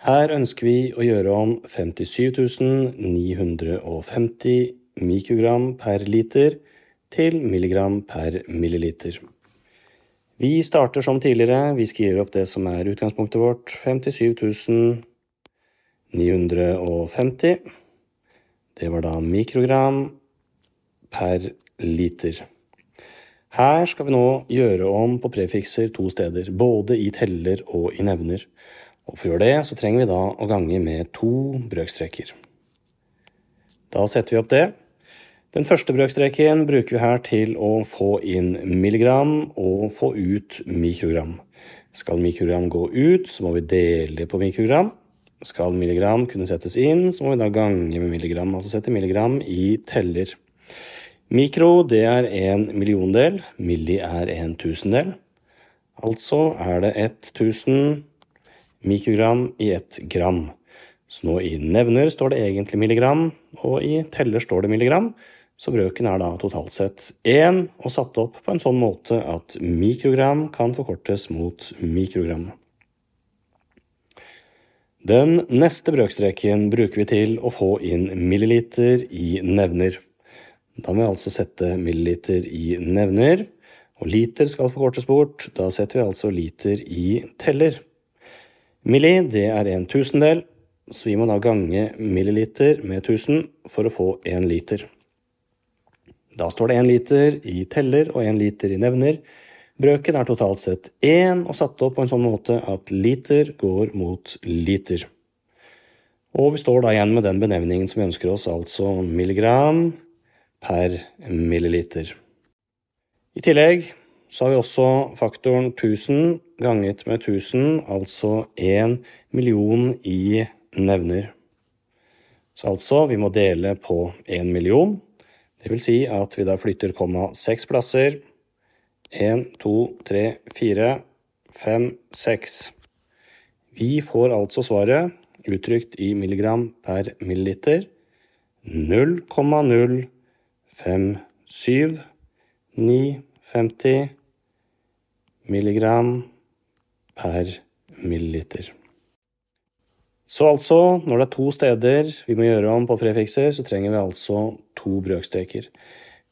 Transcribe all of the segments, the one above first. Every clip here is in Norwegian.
Her ønsker vi å gjøre om 57 950 mikrogram per liter til milligram per milliliter. Vi starter som tidligere. Vi gjøre opp det som er utgangspunktet vårt. 57 950. Det var da mikrogram per liter. Her skal vi nå gjøre om på prefikser to steder, både i teller og i nevner. Og For å gjøre det så trenger vi da å gange med to brøkstreker. Da setter vi opp det. Den første brøkstreken bruker vi her til å få inn milligram og få ut mikrogram. Skal mikrogram gå ut, så må vi dele på mikrogram. Skal milligram kunne settes inn, så må vi da gange med milligram, altså sette milligram i teller. Mikro det er en milliondel, milli er en tusendel. Altså er det 1000 mikrogram i ett gram. Så nå i nevner står det egentlig milligram, og i teller står det milligram. Så brøken er da totalt sett én, og satt opp på en sånn måte at mikrogram kan forkortes mot mikrogram. Den neste brøkstreken bruker vi til å få inn milliliter i nevner. Da må vi altså sette milliliter i nevner, og liter skal forkortes bort. Da setter vi altså liter i teller. Milli, det er en tusendel, så vi må da gange milliliter med 1000 for å få én liter. Da står det én liter i teller og én liter i nevner. Brøken er totalt sett én og satt opp på en sånn måte at liter går mot liter. Og vi står da igjen med den benevningen som vi ønsker oss, altså milligram, per milliliter. I tillegg så har vi også faktoren 1000 ganget med 1000, altså 1 million i nevner. Så altså, vi må dele på 1 million. Det vil si at vi da flytter komma seks plasser. 1, 2, 3, 4, 5, 6. Vi får altså svaret uttrykt i milligram per milliliter 0,0 fem, syv, ni, femti milligram per milliliter. Så altså, når det er to steder vi må gjøre om på prefikser, så trenger vi altså to brøkstreker.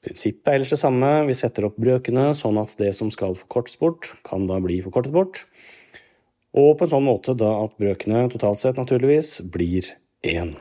Prinsippet er ellers det samme. Vi setter opp brøkene sånn at det som skal forkortes bort, kan da bli forkortet bort. Og på en sånn måte da at brøkene totalt sett naturligvis blir én.